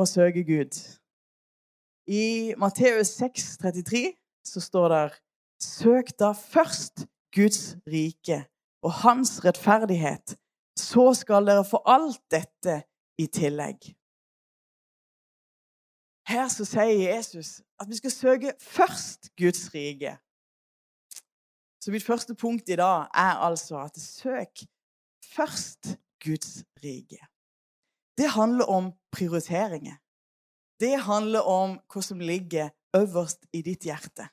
å søke Gud. I Matteus 6, 33 så står det Søk da først Guds rike og hans rettferdighet, så skal dere få alt dette i tillegg. Her så sier Jesus at vi skal søke først Guds rike. Så mitt første punkt i dag er altså at søk først Guds rike. Det handler om prioriteringer. Det handler om hva som ligger øverst i ditt hjerte.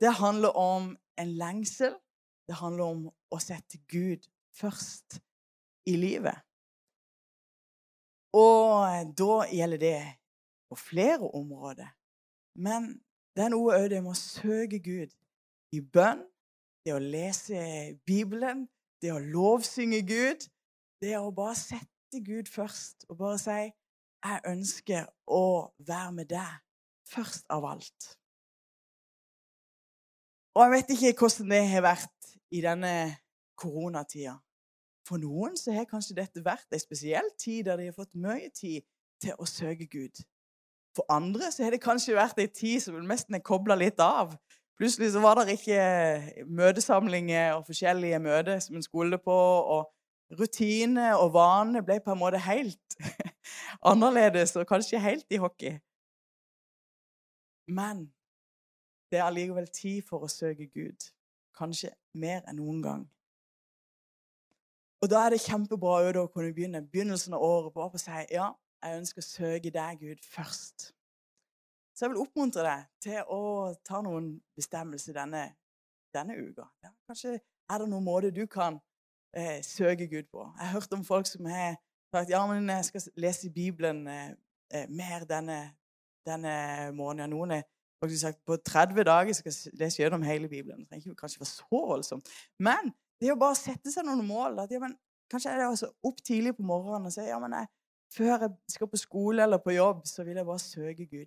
Det handler om en lengsel. Det handler om å sette Gud først i livet. Og da gjelder det på flere områder. Men det er noe òg det med å søke Gud i bønn, det å lese Bibelen, det å lovsynge Gud, det å bare sette Gud først og bare si 'Jeg ønsker å være med deg først av alt'. Og jeg vet ikke hvordan det har vært i denne koronatida. For noen så har kanskje dette vært en spesiell tid der de har fått mye tid til å søke Gud. For andre så har det kanskje vært ei tid som nesten er kobla litt av. Plutselig så var det ikke møtesamlinger og forskjellige møter som en skulle på. og Rutine og vane ble på en måte helt annerledes og kanskje helt i hockey. Men det er allikevel tid for å søke Gud. Kanskje mer enn noen gang. Og da er det kjempebra å kunne begynne begynnelsen av året på å si ja, jeg ønsker å søke deg, Gud, først. Så jeg vil oppmuntre deg til å ta noen bestemmelser denne, denne uka. Ja, kanskje er det noen måter du kan eh, søke Gud på. Jeg har hørt om folk som har sagt ja, men jeg skal lese Bibelen eh, eh mer denne, denne måneden. Noen har faktisk sagt på 30 dager skal jeg lese gjennom hele Bibelen. Det trenger ikke kanskje være så voldsomt. Men det er å bare sette seg noen mål. At, ja, men, kanskje er det også opp tidlig på morgenen og si ja, men jeg før jeg skal på skole eller på jobb, så vil jeg bare søke Gud.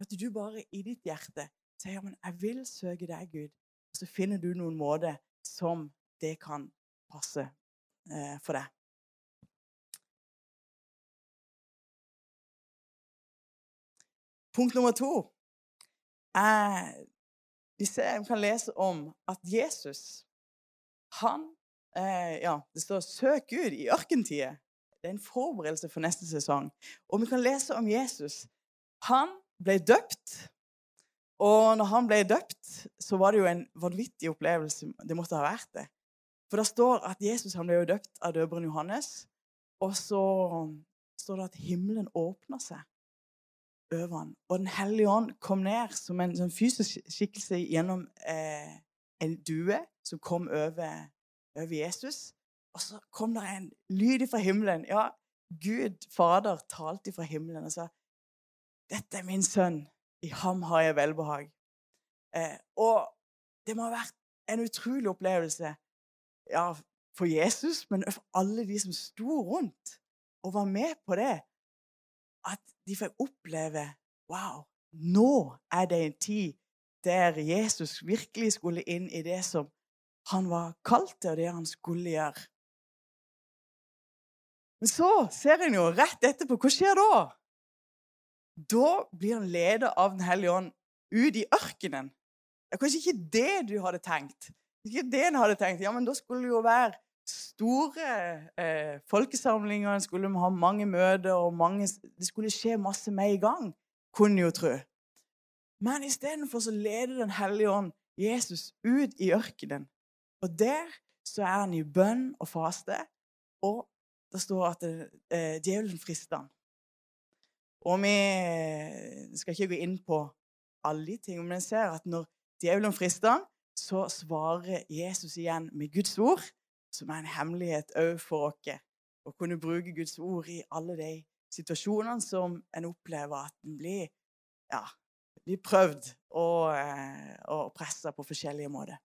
At du bare i ditt hjerte sier ja, men jeg vil søke deg, Gud. Og så finner du noen måter som det kan passe eh, for deg. Punkt nummer to er vi, ser, vi kan lese om at Jesus han eh, Ja, det står 'søk Gud i ørkentida'. Det er en forberedelse for neste sesong. Og vi kan lese om Jesus. Han ble døpt. Og når han ble døpt, så var det jo en vanvittig opplevelse. Det måtte ha vært det. For det står at Jesus han ble jo døpt av døperen Johannes. Og så står det at himmelen åpna seg over ham. Og Den hellige ånd kom ned som en sånn fysisk skikkelse gjennom eh, en due som kom over, over Jesus. Og så kom det en lyd fra himmelen. Ja, Gud Fader talte fra himmelen og sa dette er min sønn, i ham har jeg velbehag. Eh, og det må ha vært en utrolig opplevelse ja, for Jesus, men for alle de som sto rundt og var med på det. At de fikk oppleve Wow, nå er det en tid der Jesus virkelig skulle inn i det som han var kalt til, og det han skulle gjøre. Men så ser en jo rett etterpå Hva skjer da? Da blir han leder av Den hellige ånd ut i ørkenen. Det er kanskje ikke det du hadde tenkt. Ikke det en hadde tenkt. Ja, men da skulle det jo være store eh, folkesamlinger, en skulle ha mange møter, og mange, det skulle skje masse med i gang, kunne jo tro. Men istedenfor så leder Den hellige ånd Jesus ut i ørkenen. Og der så er han i bønn og faste, og det står at eh, djevelen frister han. Og vi eh, skal ikke gå inn på alle de tingene, men jeg ser at når djevelen frister han, så svarer Jesus igjen med Guds ord, som er en hemmelighet òg for oss. Å kunne bruke Guds ord i alle de situasjonene som en opplever at en blir, ja, blir prøvd og, eh, og pressa på forskjellige måter.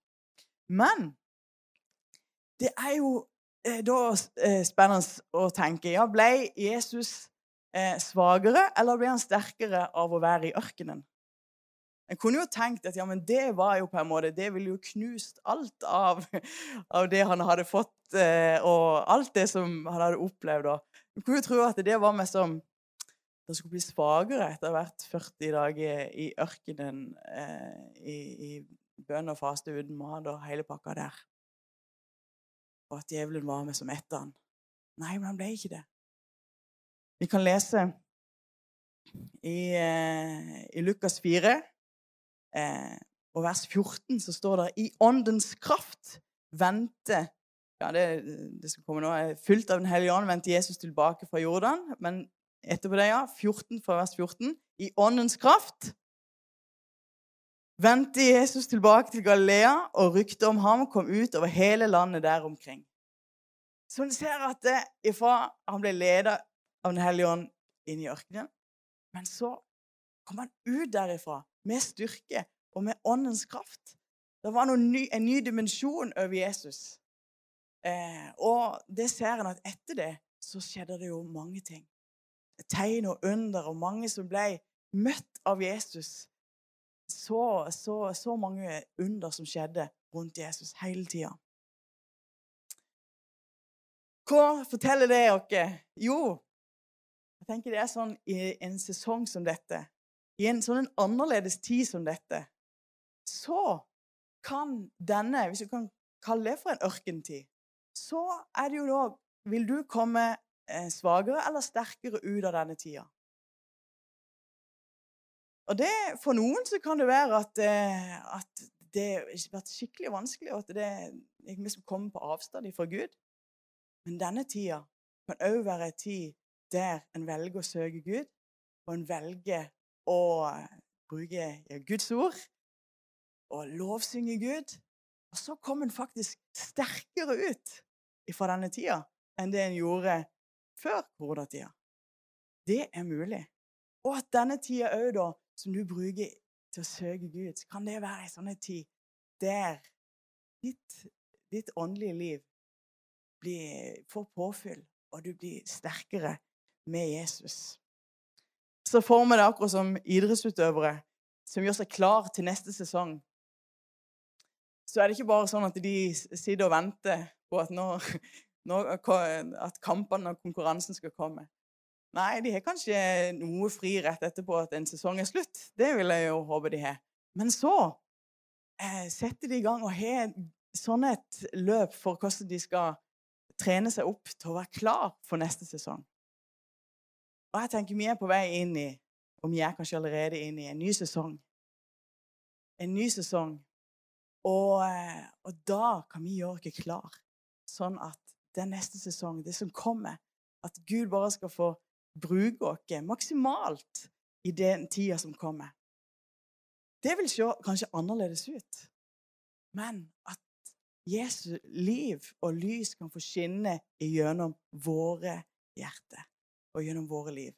Men det er jo Eh, da eh, spennende å tenke ja, Ble Jesus svakere, eller ble han sterkere av å være i ørkenen? En kunne jo tenkt at ja, men det var jo på en måte, det ville jo knust alt av, av det han hadde fått, og alt det som han hadde opplevd. En kunne jo tro at det var meg som det skulle bli svakere etter hvert 40 dager i ørkenen eh, i, i bønn og faste uten mat og hele pakka der. Og at djevelen var med som etter han. Nei, men han ble ikke det. Vi kan lese i, eh, i Lukas 4 eh, og vers 14 så står det i åndens kraft vente ja, det, det som kommer nå, er fullt av Den hellige ånd, vendte Jesus tilbake fra Jordan. Men etterpå det, ja, 14 fra vers 14, i åndens kraft vendte Jesus tilbake til Galilea, og ryktet om ham kom ut over hele landet der omkring. Så en ser at det, ifra han ble ledet av Den hellige ånd inn i ørkenen, men så kom han ut derifra med styrke og med åndens kraft. Det var ny, en ny dimensjon over Jesus. Eh, og det ser en at etter det så skjedde det jo mange ting. Tegn og under, og mange som ble møtt av Jesus. Så, så, så mange under som skjedde rundt Jesus hele tida. Hva forteller det dere? Jo, jeg tenker det er sånn i en sesong som dette, i en sånn en annerledes tid som dette, så kan denne, hvis du kan kalle det for en ørkentid, så er det jo da Vil du komme eh, svakere eller sterkere ut av denne tida? Og det, For noen så kan det være at, eh, at det har vært skikkelig vanskelig, og at det er liksom kommer på avstand fra Gud. Men denne tida kan òg være en tid der en velger å søke Gud, og en velger å bruke Guds ord og lovsynge Gud. Og så kom en faktisk sterkere ut fra denne tida enn det en gjorde før koronatida. Det er mulig. Og at denne tida òg, da, som du bruker til å søke Gud, kan det være en sånn tid der ditt, ditt åndelige liv blir, får påfyll, og du blir sterkere med Jesus. Så får vi det akkurat som idrettsutøvere som gjør seg klar til neste sesong så er det ikke bare sånn at de sitter og venter på at, nå, nå, at kampene og konkurransen skal komme. Nei, de har kanskje noe fri rett etterpå at en sesong er slutt. Det vil jeg jo håpe de har. Men så eh, setter de i gang og har sånn et løp for hvordan de skal trene seg opp til å være klar for neste sesong. Og jeg tenker vi er på vei inn i, vi er kanskje allerede inn i, en ny sesong. En ny sesong og, eh, og, da kan vi gjøre oss klar, sånn at den neste sesong, det som kommer, at Gud bare skal få bruke oss maksimalt i den tida som kommer. Det vil se kanskje annerledes ut, men at Jesu liv og lys kan få skinne gjennom våre hjerter og gjennom våre liv.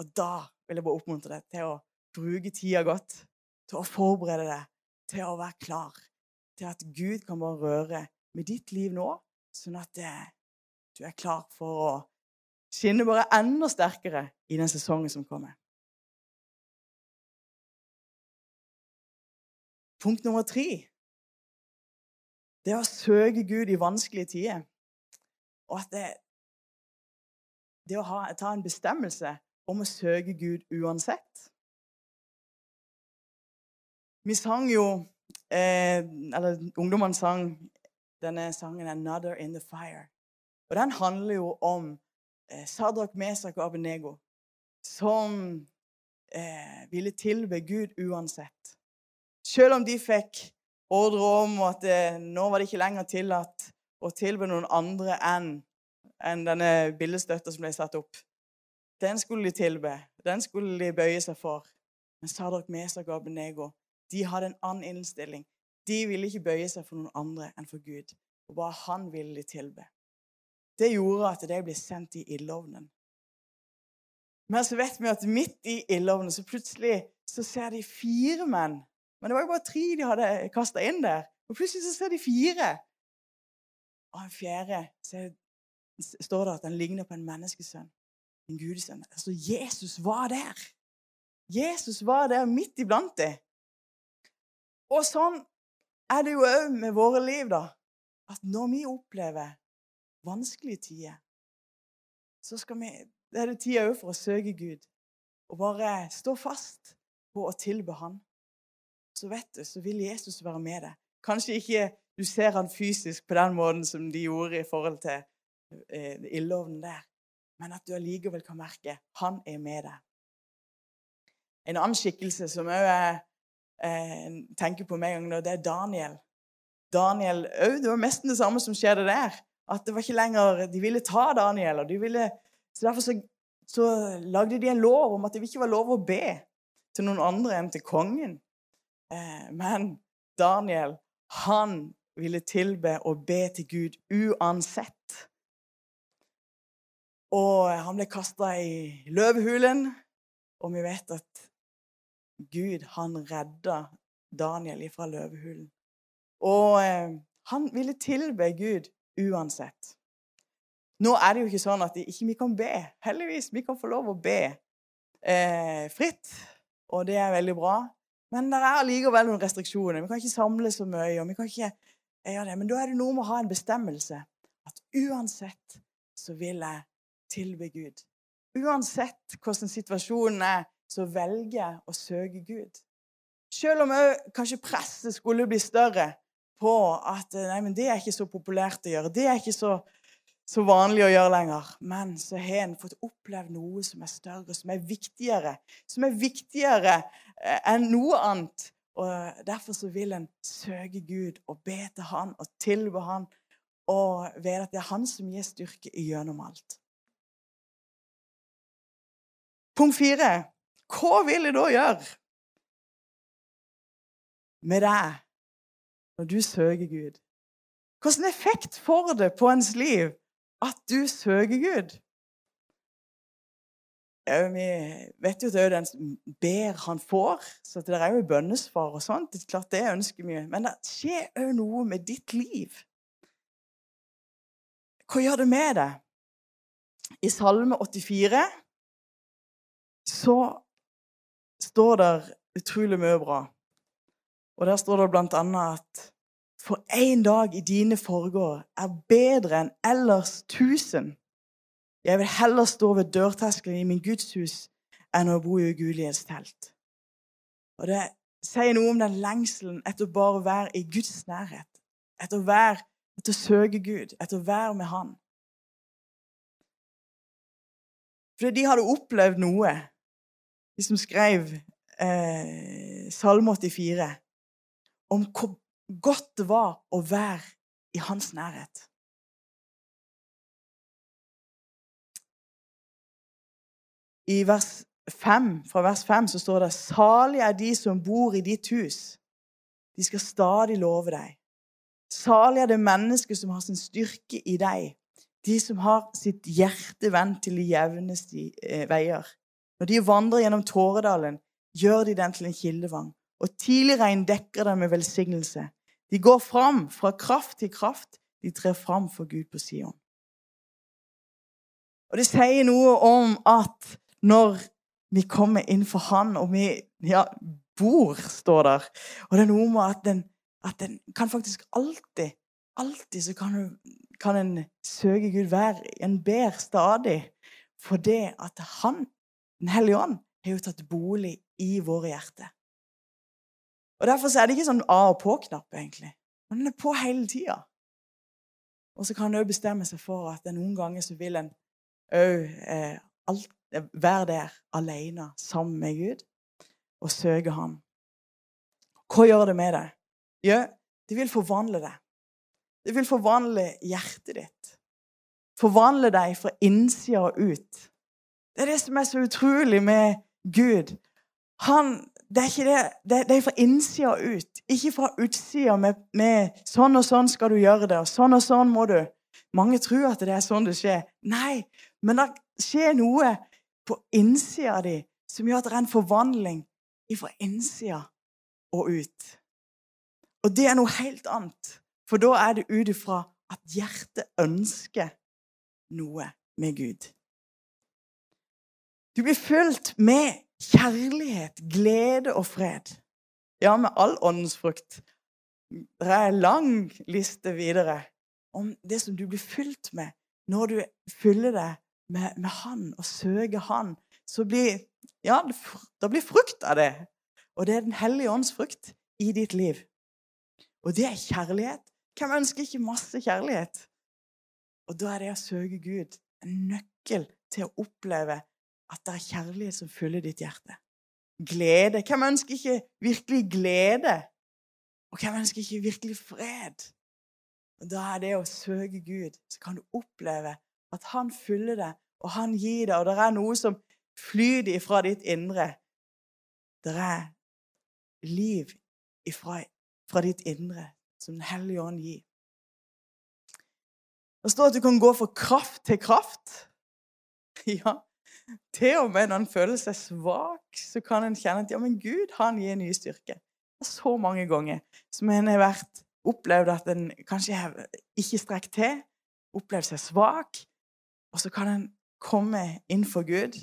Og da vil jeg bare oppmuntre deg til å bruke tida godt, til å forberede deg til å være klar til at Gud kan bare røre med ditt liv nå, sånn at det, du er klar for å skinne bare enda sterkere i den sesongen som kommer. Punkt nummer tre det er å søke Gud i vanskelige tider. Og at det, det å ha, ta en bestemmelse om å søke Gud uansett. Vi sang jo eh, Eller ungdommene sang denne sangen 'Another in the Fire'. Og den handler jo om eh, Sadrak, Mesak og Abenego som eh, ville tilbe Gud uansett. Selv om de fikk ordre om at eh, nå var det ikke lenger tillatt å tilbe noen andre enn en denne billedstøtta som ble satt opp. Den skulle de tilbe. Den skulle de bøye seg for. Men Sadrak, Mesak og Abenego de hadde en annen innstilling. De ville ikke bøye seg for noen andre enn for Gud. Og bare han ville de tilbe. Det gjorde at de ble sendt i ildovnen. Men så vet vi at midt i ildovnen så plutselig så ser de fire menn. Men det var jo bare tre de hadde kasta inn der. Og plutselig så ser de fire. Og en fjerde så står det at han ligner på en menneskesønn. En gudesønn. Altså, Jesus var der. Jesus var der midt iblant dem. Og sånn er det jo òg med våre liv, da. At når vi opplever vanskelige tider, så skal vi det er det tida òg for å søke Gud. Og bare stå fast på å tilbe Han. Så vet du, så vil Jesus være med deg. Kanskje ikke du ser han fysisk på den måten som de gjorde i forhold til ildovnen der, men at du allikevel kan merke han er med deg. En annen skikkelse som òg eh, tenker på meg, det er Daniel. Daniel Det var nesten det samme som skjedde der. At det var ikke lenger, De ville ta Daniel. og de ville, så Derfor så, så lagde de en lov om at det ikke var lov å be til noen andre enn til kongen. Eh, men Daniel, han ville tilbe og be til Gud uansett. Og han ble kasta i løvhulen. og vi vet at Gud, han redda Daniel fra løvehulen. Og eh, han ville tilbe Gud uansett. Nå er det jo ikke sånn at ikke vi kan be. Heldigvis. Vi kan få lov å be eh, fritt, og det er veldig bra. Men det er allikevel noen restriksjoner. Vi kan ikke samle så mye. og vi kan ikke gjøre det. Men da er det noe med å ha en bestemmelse. At uansett så vil jeg tilbe Gud. Uansett hvordan situasjonen er, så velger jeg å søke Gud. Selv om kanskje presset skulle bli større på at nei, men det er ikke så populært å gjøre. Det er ikke så, så vanlig å gjøre lenger. Men så har en fått opplevd noe som er større, som er viktigere. Som er viktigere eh, enn noe annet. Og Derfor så vil en søke Gud og be til Han og tilbe Han og vite at det er Han som gir styrke gjennom alt. Punkt fire. Hva vil jeg da gjøre med deg når du søker Gud? Hvilken effekt får det på ens liv at du søker Gud? Vi vet jo at det er den som ber, han får. Så det er jo bønnesvar og sånt. Det er klart det ønsker vi. Men det skjer òg noe med ditt liv. Hva gjør det med deg? I Salme 84 så står det utrolig mye bra. Og der står det blant annet at for én dag i dine forgård er bedre enn ellers tusen. Jeg vil heller stå ved dørterskelen i min gudshus enn å bo i ugulighetstelt. Og det sier noe om den lengselen etter bare å være i Guds nærhet. Etter å være, etter å søke Gud, etter å være med Han. Fordi de hadde opplevd noe, de som skrev eh, Salme 84, om hvor godt det var å være i hans nærhet. I vers 5, fra vers 5 så står det Salig er de som bor i ditt hus. De skal stadig love deg. Salig er det mennesket som har sin styrke i deg. De som har sitt hjerte vendt til de jevneste eh, veier. Når de vandrer gjennom Tåredalen, gjør de den til en kildevang. Og tidligregn dekker dem med velsignelse. De går fram fra kraft til kraft. De trer fram for Gud på Sion. Og Det sier noe om at når vi kommer inn for Han, og vi ja, bor, står der Og det er noe med at den, at den kan faktisk alltid Alltid så kan, kan en søke Gud være En ber stadig fordi at Han den hellige ånd har jo tatt bolig i våre hjerter. Og Derfor er det ikke sånn av- og på-knapp, egentlig. Men den er på hele tida. Og så kan en òg bestemme seg for at noen ganger så vil en òg eh, være der alene sammen med Gud og søke Ham. Hva gjør det med deg? Jo, det vil forvandle deg. Det vil forvandle hjertet ditt. Forvandle deg fra innsida og ut. Det er det som er så utrolig med Gud. Han, det, er det, det, det, er fra innsida ut, ikke fra utsida med, med, 'sånn og sånn skal du gjøre det', og 'sånn og sånn må du'. Mange tror at det er sånn det skjer. Nei, men det skjer noe på innsida di som gjør at det er en forvandling fra innsida og ut. Og det er noe helt annet, for da er det ut ifra at hjertet ønsker noe med Gud. Du blir fylt med kjærlighet, glede og fred. Ja, med all åndens frukt. Det er en lang liste videre om det som du blir fylt med når du fyller deg med, med Han og søker Han, så blir ja, det blir frukt av det. Og det er Den hellige ånds frukt i ditt liv. Og det er kjærlighet. Hvem ønsker ikke masse kjærlighet? Og da er det å søke Gud en nøkkel til å oppleve at det er kjærlighet som fyller ditt hjerte. Glede. Hvem ønsker ikke virkelig glede? Og hvem ønsker ikke virkelig fred? Og Da er det å søke Gud, så kan du oppleve at han fyller deg, og han gir deg, og det er noe som flyter ifra ditt indre. Det er liv ifra, fra ditt indre som Den hellige ånd gir. Det står at du kan gå fra kraft til kraft. Ja, til og med når en føler seg svak, så kan en kjenne at ja, men Gud han gir ny styrke. Det er så mange ganger som en har vært, opplevd at en kanskje ikke strekker til, opplevd seg svak, og så kan en komme inn for Gud,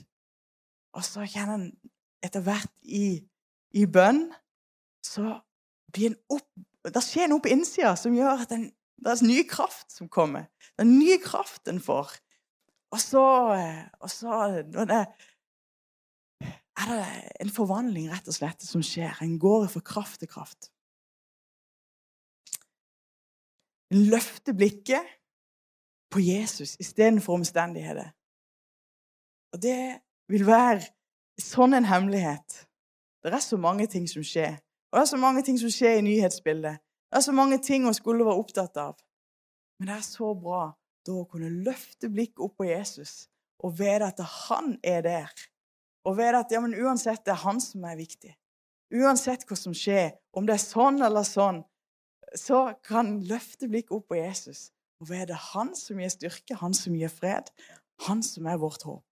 og så kjenner en etter hvert i, i bønn så blir en opp Det skjer noe på innsida som gjør at en, det er en ny kraft som kommer. Den nye kraften får. Og så, og så det, er det en forvandling rett og slett som skjer. En går fra kraft til kraft. En løfter blikket på Jesus istedenfor omstendigheter. Og det vil være sånn en hemmelighet. Det er så mange ting som skjer. Og det er så mange ting som skjer i nyhetsbildet. Det er så mange ting hun skulle være opptatt av. Men det er så bra da å kunne løfte blikket opp på Jesus og vite at han er der. Og vite at ja, men uansett det er han som er viktig. Uansett hva som skjer, om det er sånn eller sånn, så kan løfte blikket opp på Jesus og vite han som gir styrke, han som gir fred, han som er vårt håp.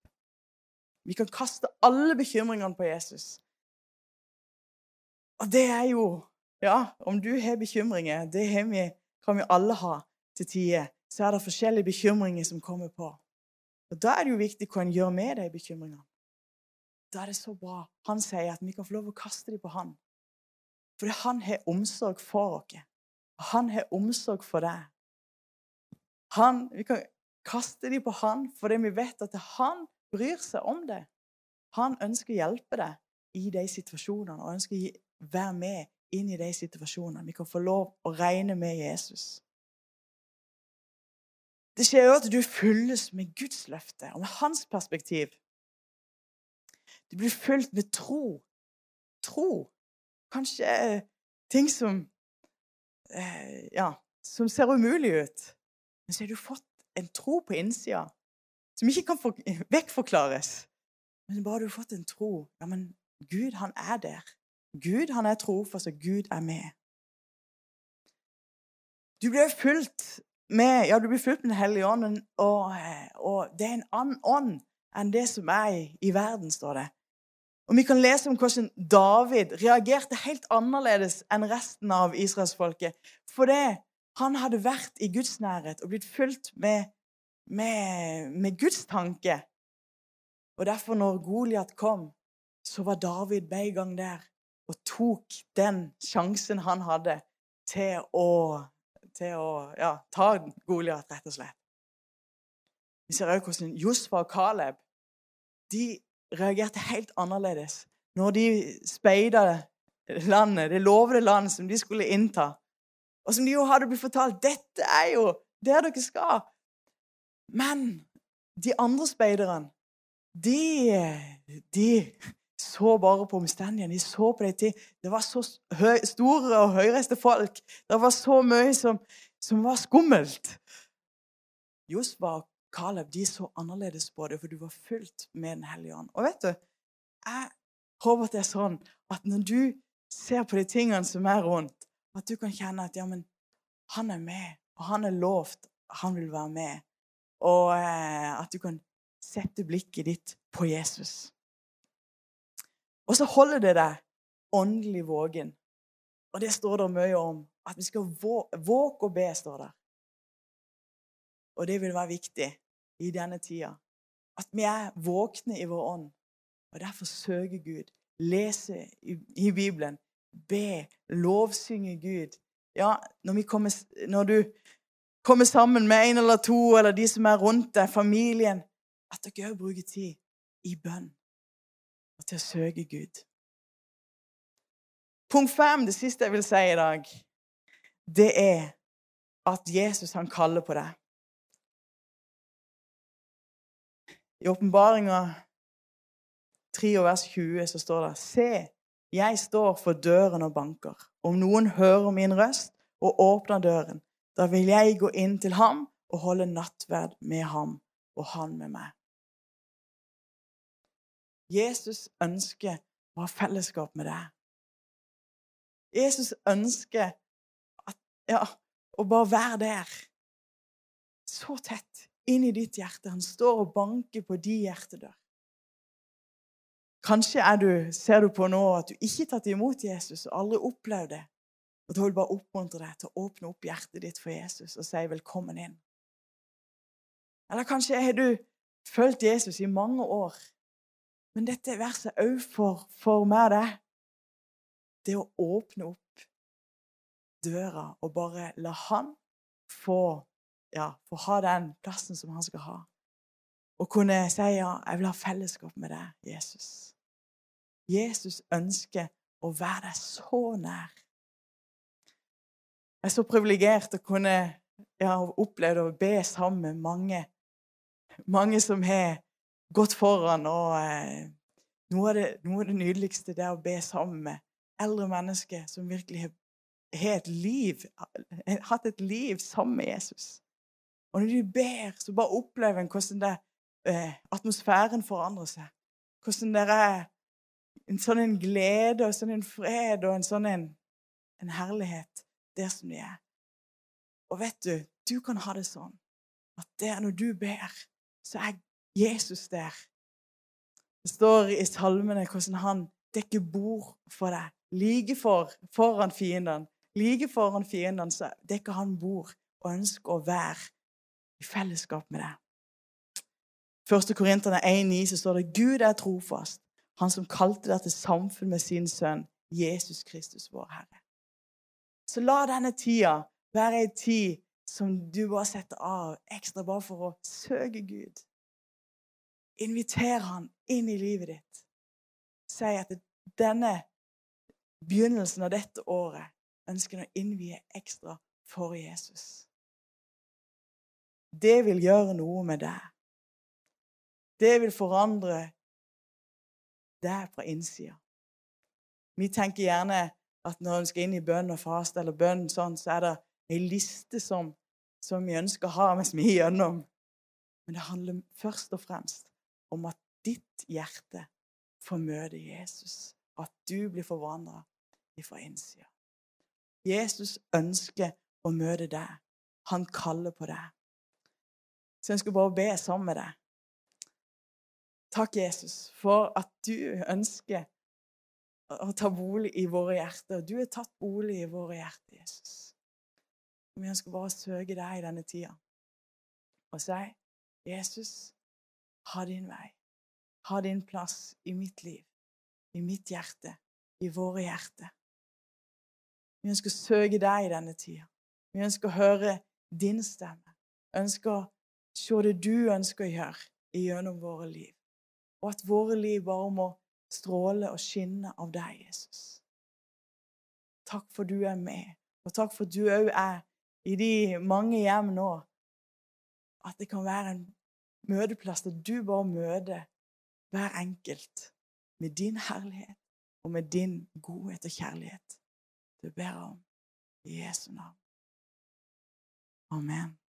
Vi kan kaste alle bekymringene på Jesus. Og det er jo Ja, om du har bekymringer, det har vi, kan vi alle ha til tider. Så er det forskjellige bekymringer som kommer på. Og Da er det jo viktig hva en gjør med de bekymringene. Da er det så bra. Han sier at vi kan få lov å kaste dem på han. Fordi han har omsorg for oss. Han har omsorg for deg. Han, vi kan kaste dem på han fordi vi vet at han bryr seg om det. Han ønsker å hjelpe deg i de situasjonene og ønsker å være med inn i de situasjonene. Vi kan få lov å regne med Jesus. Det skjer jo at du fylles med Guds løfte og med hans perspektiv. Du blir fylt med tro. Tro. Kanskje eh, ting som eh, Ja, som ser umulig ut. Men så har du fått en tro på innsida som ikke kan vekkforklares. Men bare du har fått en tro Ja, men Gud, han er der. Gud han er trofast, og Gud er med. Du blir fylt med ja, du blir fulgt med Den hellige ånden, og, og, det er en annen ånd enn det som er i, i verden, står det. Og Vi kan lese om hvordan David reagerte helt annerledes enn resten av israelsfolket. Fordi han hadde vært i Guds nærhet og blitt fulgt med, med, med Guds tanke. Og derfor, når Goliat kom, så var David med en gang der og tok den sjansen han hadde til å, til å ja, ta Goliat, rett og slett. Vi ser også hvordan Josfa og Caleb de reagerte helt annerledes når de speida landet, det lovede land som de skulle innta. Og som de jo hadde blitt fortalt dette er jo der dere skal. Men de andre speiderne, de, de så bare på omstendighetene. De så på de ting. Det var så store og høyreiste folk. Det var så mye som, som var skummelt. Josva og Caleb de så annerledes på det, for du var fullt med Den hellige ånd. Og vet du, jeg håper at det er sånn at når du ser på de tingene som er rundt, at du kan kjenne at ja, men han er med, og han er lovt, han vil være med. Og eh, at du kan sette blikket ditt på Jesus. Og så holder det deg åndelig våken. Og det står det mye om. At vi skal våke og be, står det. Og det vil være viktig i denne tida. At vi er våkne i vår ånd. Og derfor søker Gud. Lese i, i Bibelen. Be. Lovsynge Gud. Ja, når, kommer, når, du kommer sammen med en eller to, eller de som er rundt deg, familien at dere òg bruker tid i bønn og til å søke Gud. Punkt fem, det siste jeg vil si i dag, det er at Jesus han kaller på deg. I åpenbaringa 3 og vers 20 så står det Se, jeg står for døren og banker. Om noen hører min røst og åpner døren, da vil jeg gå inn til ham og holde nattverd med ham og han med meg. Jesus ønsker å ha fellesskap med deg. Jesus ønsker at, ja, å bare være der. Så tett inn i ditt hjerte. Han står og banker på din hjertedør. Kanskje du, ser du på nå at du ikke har tatt imot Jesus og aldri opplevd det. Og Da vil jeg bare oppmuntre deg til å åpne opp hjertet ditt for Jesus og si velkommen inn. Eller kanskje har du fulgt Jesus i mange år, men dette verset òg for, for meg og deg. Det å åpne opp døra og bare la han få, ja, få ha den plassen som han skal ha. Og kunne si ja, jeg vil ha fellesskap med deg, Jesus. Jesus ønsker å være deg så nær. Jeg er så privilegert å kunne ja, oppleve å be sammen med mange, mange som har gått foran. Og eh, noe, av det, noe, av det, nydeligste det er å be sammen med eldre mennesker som virkelig har, har et liv, har hatt et liv sammen med Jesus. Og når de ber, så bare opplever en hvordan det, eh, atmosfæren forandrer seg. Hvordan det er en sånn en glede og sånn en fred og en sånn en, en herlighet der som de er. Og vet du, du kan ha det sånn at der når du ber, så er Jesus der. Det står i salmene hvordan han dekker bord for deg. Like for, foran fiendene. Like foran fiendene så dekker han bord og ønsker å være i fellesskap med deg. 1. Korinterne 1,9 så står det Gud er trofast, han som kalte deg til samfunn med sin sønn, Jesus Kristus, vår Herre. Så la denne tida være ei tid som du bare setter av ekstra bare for å søke Gud. Inviter han inn i livet ditt. Si at denne begynnelsen av dette året ønsker han å innvie ekstra for Jesus. Det vil gjøre noe med deg. Det vil forandre deg fra innsida. Vi tenker gjerne at når vi skal inn i bønn og faste, eller bønn sånn, så er det ei liste som, som, vi ønsker å ha mens vi er igjennom. Men det handler først og fremst om at ditt hjerte får møte Jesus. At du blir forvandla fra innsida. Jesus ønsker å møte deg. Han kaller på deg. Så jeg ønsker bare be sammen med deg. Takk, Jesus, for at du ønsker å ta bolig i våre hjerter. Du har tatt bolig i våre hjerter, Jesus. Vi ønsker bare å søke deg i denne tida og si, 'Jesus, ha din vei. Ha din plass i mitt liv, i mitt hjerte, i våre hjerter.' Vi ønsker å søke deg i denne tida. Vi ønsker å høre din stemme. Vi ønsker å se det du ønsker å gjøre gjennom våre liv og at våre liv bare må stråle og skinne av deg, Jesus. Takk for du er med, og takk for du òg er i de mange hjem nå. At det kan være en møteplass der du bare møter hver enkelt med din herlighet og med din godhet og kjærlighet. Du ber om i Jesu navn. Amen.